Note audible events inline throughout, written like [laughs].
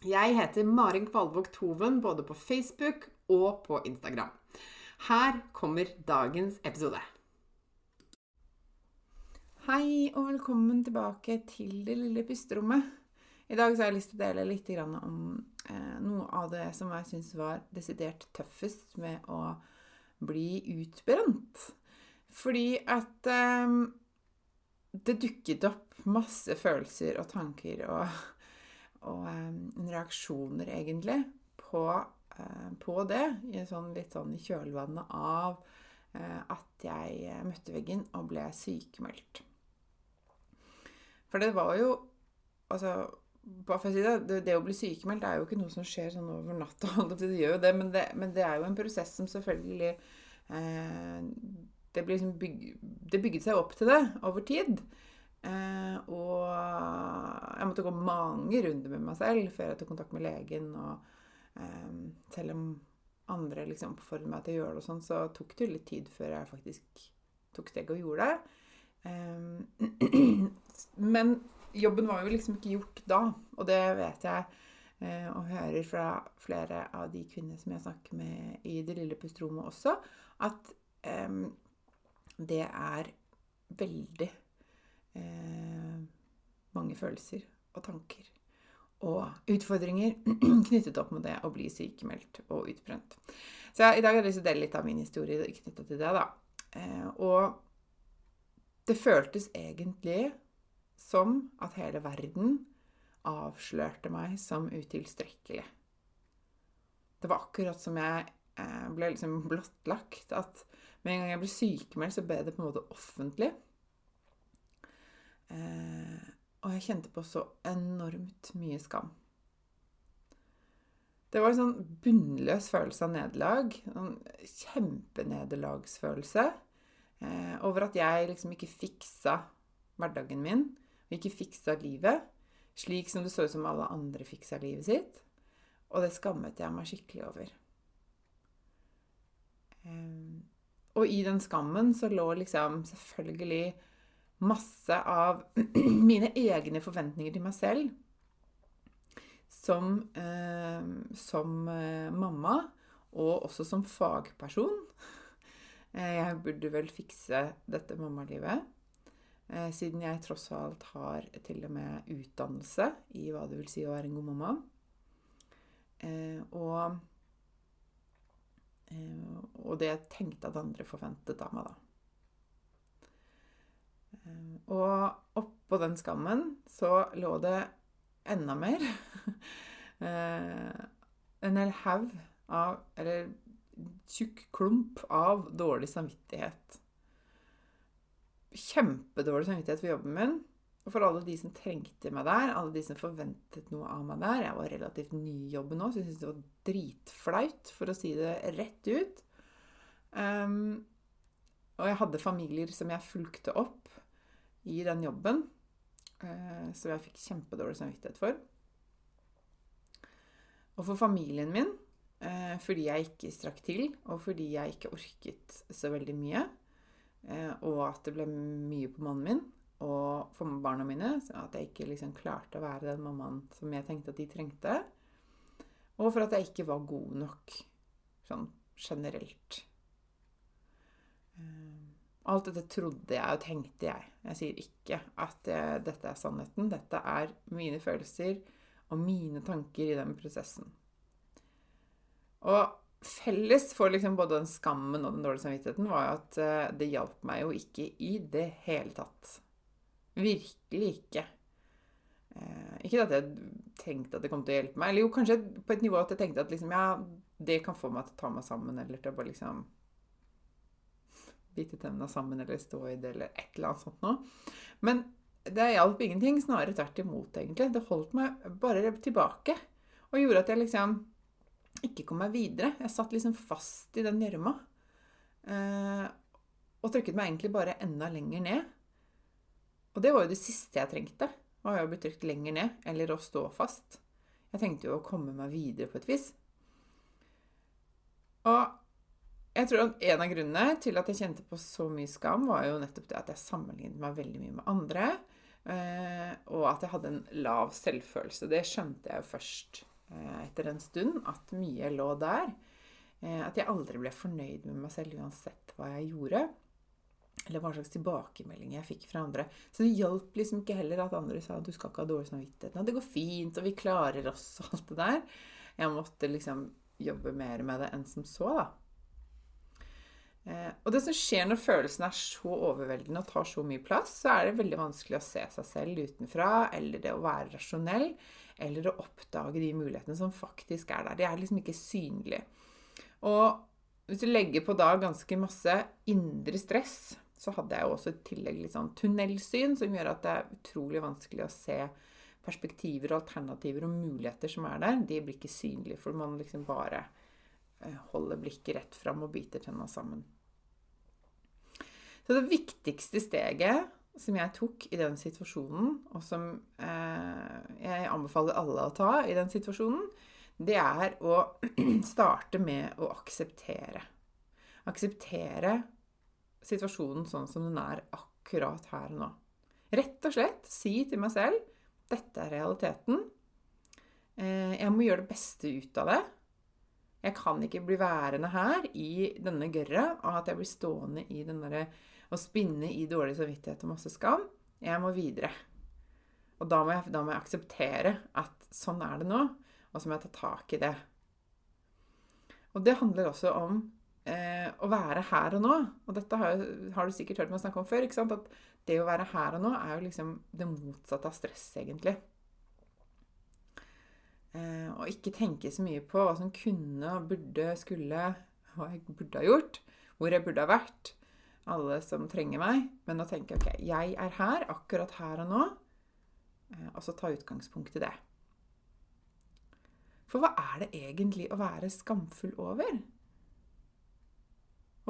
Jeg heter Marin Kvalvåg Toven både på Facebook og på Instagram. Her kommer dagens episode. Hei og velkommen tilbake til det lille pusterommet. I dag har jeg lyst til å dele litt om eh, noe av det som jeg syns var desidert tøffest med å bli utbrent. Fordi at um, det dukket opp masse følelser og tanker og og um, reaksjoner, egentlig, på, uh, på det. I sånn, litt sånn i kjølvannet av uh, at jeg møtte veggen og ble sykemeldt. For det var jo Altså, bare for å si det, det, det å bli sykemeldt er jo ikke noe som skjer sånn over natta. [laughs] Det gjør jo det, men det, men det er jo en prosess som selvfølgelig eh, det, liksom byg, det bygget seg opp til det over tid. Eh, og jeg måtte gå mange runder med meg selv før jeg tok kontakt med legen. Og eh, selv om andre liksom oppfordret meg til å gjøre det, og sånn, så tok det litt tid før jeg faktisk tok steget og gjorde det. Eh, [clears throat] men jobben var jo liksom ikke gjort da, og det vet jeg. Og hører fra flere av de kvinnene som jeg snakker med i det lille pusterommet også, at det er veldig eh, mange følelser og tanker og utfordringer [clears throat] knyttet opp mot det å bli sykemeldt og utbrent. Så jeg, i dag har jeg lyst til å dele litt av min historie knyttet til det. da. Eh, og det føltes egentlig som at hele verden avslørte meg som utilstrekkelig. Det var akkurat som jeg eh, ble liksom blottlagt. At med en gang jeg ble sykemeldt, så ble det på en måte offentlig. Eh, og jeg kjente på så enormt mye skam. Det var en sånn bunnløs følelse av nederlag. En kjempenederlagsfølelse eh, over at jeg liksom ikke fiksa hverdagen min, og ikke fiksa livet, slik som det så ut som alle andre fiksa livet sitt. Og det skammet jeg meg skikkelig over. Eh, og i den skammen så lå liksom selvfølgelig masse av [clears throat] mine egne forventninger til meg selv som, eh, som eh, mamma, og også som fagperson. Eh, jeg burde vel fikse dette mammalivet. Eh, siden jeg tross alt har til og med utdannelse i hva det vil si å være en god mamma. Og, og det jeg tenkte at andre forventet av meg, da. Eh, og oppå den skammen så lå det enda mer. [laughs] Eh, en hel haug av Eller tjukk klump av dårlig samvittighet. Kjempedårlig samvittighet for jobben min. Og for alle de som trengte meg der, alle de som forventet noe av meg der. Jeg var relativt ny i jobben nå, så jeg syntes det var dritflaut, for å si det rett ut. Um, og jeg hadde familier som jeg fulgte opp i den jobben. Eh, som jeg fikk kjempedårlig samvittighet for. Og for familien min, eh, fordi jeg ikke strakk til, og fordi jeg ikke orket så veldig mye. Eh, og at det ble mye på mannen min. og for barna mine. Så at jeg ikke liksom klarte å være den mammaen som jeg tenkte at de trengte. Og for at jeg ikke var god nok sånn generelt. Eh, alt dette trodde jeg og tenkte jeg. Jeg sier ikke at jeg, dette er sannheten. Dette er mine følelser og mine tanker i den prosessen. Og felles for liksom både den skammen og den dårlige samvittigheten var at eh, det hjalp meg jo ikke i det hele tatt. Virkelig ikke. Eh, ikke at jeg tenkte at det kom til å hjelpe meg, eller jo, kanskje på et nivå at jeg tenkte at liksom, ja, det kan få meg til å ta meg sammen, eller til å bare liksom bite tennene sammen, eller stå i det, eller et eller annet sånt noe. Men det hjalp ingenting. Snarere tvert imot, egentlig. Det holdt meg bare tilbake. Og gjorde at jeg liksom ikke kom meg videre. Jeg satt liksom fast i den gjørma. Eh, og trykket meg egentlig bare enda lenger ned. Og det var jo det siste jeg trengte. Var jo å bli trykt lenger ned, eller å stå fast. Jeg tenkte jo å komme meg videre på et vis. Og jeg tror at en av grunnene til at jeg kjente på så mye skam, var jo nettopp det at jeg sammenlignet meg veldig mye med andre. Eh, og at jeg hadde en lav selvfølelse. Det skjønte jeg jo først Eh, etter en stund at mye lå der. Eh, at jeg aldri ble fornøyd med meg selv uansett hva jeg gjorde. Eller hva slags tilbakemelding jeg fikk fra andre. Så det hjalp liksom ikke heller at andre sa at du skal ikke ha dårlig samvittighet. Det går fint, og vi klarer oss og alt det der. Jeg måtte liksom jobbe mer med det enn som så, da. Eh, og det som skjer når følelsen er så overveldende og tar så mye plass, så er det veldig vanskelig å se seg selv utenfra, eller det å være rasjonell eller å oppdage de mulighetene som faktisk er der. De er liksom ikke synlige. Og hvis du legger på da ganske masse indre stress, så hadde jeg jo også i tillegg litt sånn tunnelsyn, som gjør at det er utrolig vanskelig å se perspektiver og alternativer og muligheter som er der. De blir ikke synlige, for man liksom bare eh, holder blikket rett fram og biter tenna sammen. Så det viktigste steget som jeg tok i den situasjonen, og som eh, jeg anbefaler alle å ta i den situasjonen, det er å [clears throat] starte med å akseptere. Akseptere situasjonen sånn som den er akkurat her nå. Rett og slett si til meg selv dette er realiteten. Eh, jeg må gjøre det beste ut av det. Jeg kan ikke bli værende her i denne gørra av at jeg blir stående i den derre å spinne i dårlig samvittighet og masse skam. Jeg må videre. Og da må, jeg, da må jeg akseptere at sånn er det nå, og så må jeg ta tak i det. Og det handler også om eh, å være her og nå. Og dette har, har, du sikkert hørt meg snakke om før. ikke sant? At det å være her og nå er jo liksom det motsatte av stress, egentlig. Eh, og ikke tenke så mye på hva som kunne, burde, skulle Hva jeg burde ha gjort. Hvor jeg burde ha vært alle som trenger meg, men å tenke ok, jeg er her, akkurat her og nå, eh, og så ta utgangspunkt i det. For hva er det egentlig å være skamfull over?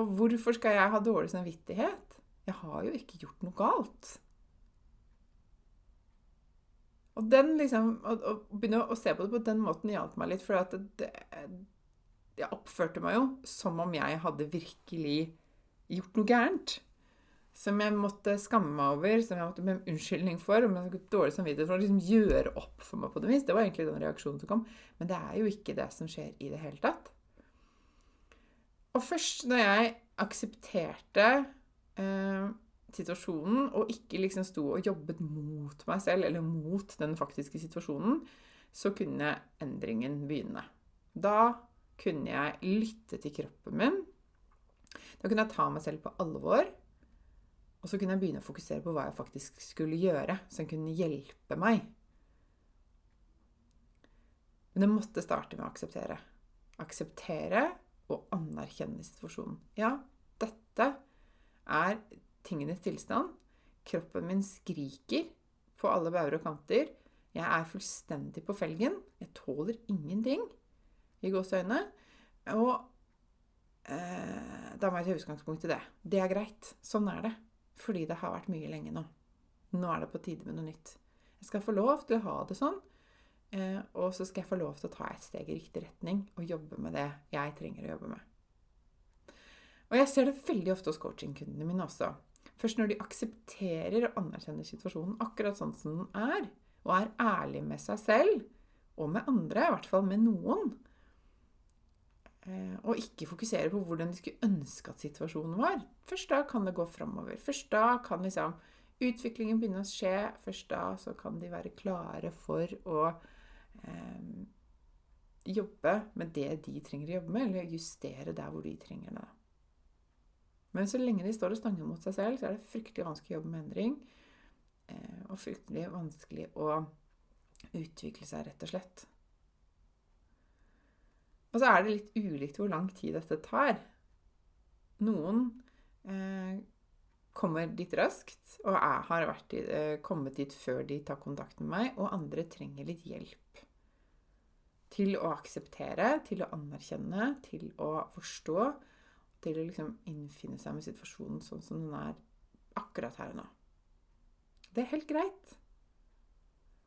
Og hvorfor skal jeg ha dårlig samvittighet? Jeg har jo ikke gjort noe galt. Og den liksom, å, begynne å se på det på den måten hjalp meg litt, for at det, jeg oppførte meg jo som om jeg hadde virkelig gjort noe gærent. Som jeg måtte skamme meg over, som jeg måtte be om unnskyldning for. Om jeg skulle dårlig samvittighet for å liksom gjøre opp for meg på det vis. Det var egentlig den reaksjonen som kom. Men det er jo ikke det som skjer i det hele tatt. Og først når jeg aksepterte eh, situasjonen, og ikke liksom sto og jobbet mot meg selv, eller mot den faktiske situasjonen, så kunne endringen begynne. Da kunne jeg lytte til kroppen min da kunne jeg ta meg selv på alvor. Og så kunne jeg begynne å fokusere på hva jeg faktisk skulle gjøre, som kunne hjelpe meg. Men det måtte starte med å akseptere. Akseptere og anerkjenne situasjonen. Ja, dette er tingenes tilstand. Kroppen min skriker på alle bauger og kanter. Jeg er fullstendig på felgen. Jeg tåler ingenting i gåseøynene. Og eh, da må jeg ta utgangspunkt i det. Det er greit. Sånn er det. Fordi det har vært mye lenge nå. Nå er det på tide med noe nytt. Jeg skal få lov til å ha det sånn. Eh, og så skal jeg få lov til å ta et steg i riktig retning og jobbe med det jeg trenger å jobbe med. Og jeg ser det veldig ofte hos coachingkundene mine også. Først når de aksepterer og anerkjenner situasjonen akkurat sånn som den er, og er ærlig med seg selv og med andre, i hvert fall med noen, og ikke fokusere på hvordan de skulle ønske at situasjonen var, først da kan det gå framover. Først da kan liksom utviklingen begynne å skje. Først da så kan de være klare for å eh, jobbe med det de trenger å jobbe med, eller justere der hvor de trenger det. Men så lenge de står og stanger mot seg selv, så er det fryktelig vanskelig å jobbe med endring. Eh, og fryktelig vanskelig å utvikle seg, rett og slett. Og så er det litt ulikt hvor lang tid dette tar. Noen eh, kommer dit raskt og jeg har vært, eh, kommet dit før de tar kontakt med meg, og andre trenger litt hjelp. Til å akseptere, til å anerkjenne, til å forstå til å liksom innfinne seg med situasjonen sånn som den er akkurat her og nå. Det er helt greit.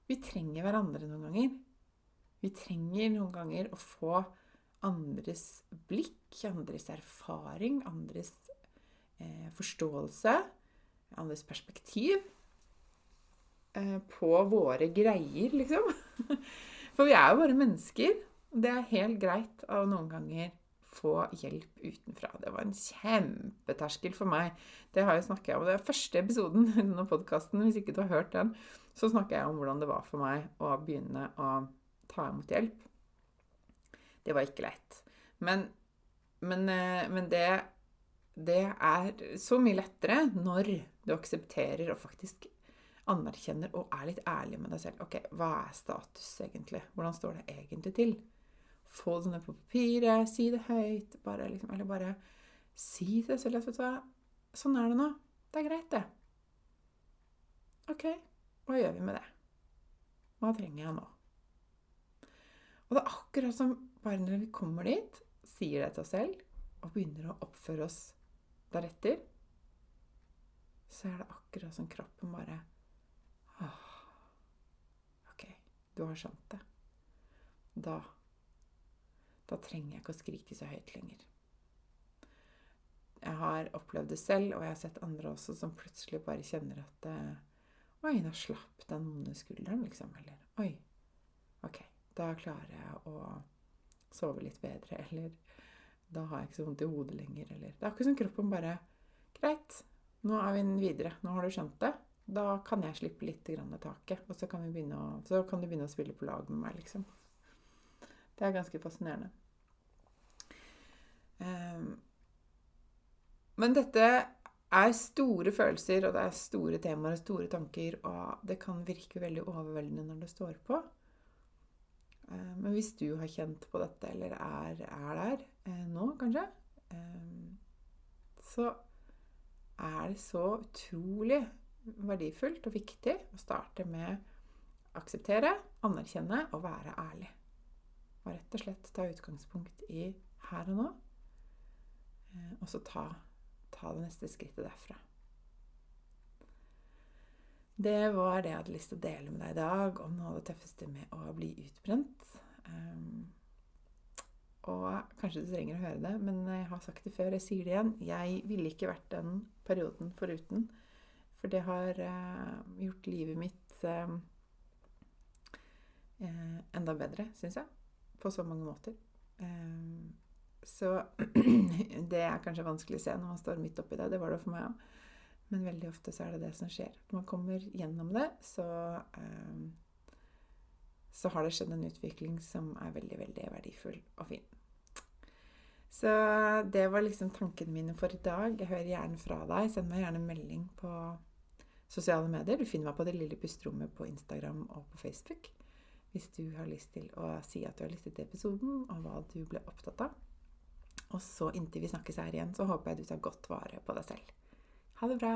Vi trenger hverandre noen ganger. Vi trenger noen ganger å få andres blikk, andres erfaring, andres eh, forståelse, andres perspektiv eh, på våre greier, liksom. [laughs] For vi er jo bare mennesker. Det er helt greit å noen ganger få hjelp utenfra. Det var en kjempeterskel for meg. Det har jeg snakket om. Det er første episoden i denne podkasten. Hvis ikke du har hørt den, så snakker jeg om hvordan det var for meg å begynne å ta imot hjelp. Det var ikke lett. Men, men, eh, men det, det er så mye lettere når du aksepterer og faktisk anerkjenner og er litt ærlig med deg selv. Ok, hva er status egentlig? Hvordan står det egentlig til? Få det ned på papiret, si det høyt. Bare, liksom, eller bare si det selv. Vet du hva? Sånn er det nå. Det er greit, det. OK, hva gjør vi med det? Hva trenger jeg nå? Og det er akkurat som bare når vi kommer dit, sier det til oss selv og begynner å oppføre oss deretter, så er det akkurat som kroppen bare Åh, OK, du har skjønt det. Da da trenger jeg ikke å skrike så høyt lenger. Jeg har opplevd det selv, og jeg har sett andre også som plutselig bare kjenner at Oi, nå slapp den vonde skulderen, liksom. Eller Oi, OK, da klarer jeg å sove litt bedre. Eller da har jeg ikke så vondt i hodet lenger. Eller Det er akkurat som kroppen bare Greit, nå er vi videre. Nå har du skjønt det. Da kan jeg slippe litt grann av taket. Og så kan, å, så kan du begynne å spille på lag med meg, liksom. Det er ganske fascinerende. Ehm, men dette er store følelser, og det er store temaer og store tanker, og det kan virke veldig overveldende når det står på. Hvis du har kjent på dette, eller er, er der eh, nå, kanskje, eh, så er det så utrolig verdifullt og viktig å starte med akseptere, anerkjenne og være ærlig. Og rett og slett ta utgangspunkt i her og nå. Eh, og så ta, ta det neste skrittet derfra. Det var det jeg hadde lyst til å dele med deg i dag om noe av det tøffeste med å bli utbrent. Um, og kanskje du trenger å høre det, men jeg har sagt det før, jeg sier det igjen. Jeg ville ikke vært den perioden foruten. For det har uh, gjort livet mitt uh, uh, enda bedre, syns jeg. På så mange måter. Um, så [clears throat] det er kanskje vanskelig å se når man står midt oppi det. Det var det for meg òg. Men veldig ofte så er det det som skjer. Når man kommer gjennom det, så, um, så har det skjedd en utvikling som er veldig, veldig verdifull og fin. Så det var liksom tankene mine for i dag. Jeg hører gjerne fra deg. Send meg gjerne melding på sosiale medier. Du finner meg på Det lille pusterommet på Instagram og på Facebook. Hvis du har lyst til å si at du har lyttet til episoden, og hva du ble opptatt av. Og så inntil vi snakkes her igjen, så håper jeg du tar godt vare på deg selv. Ha det bra!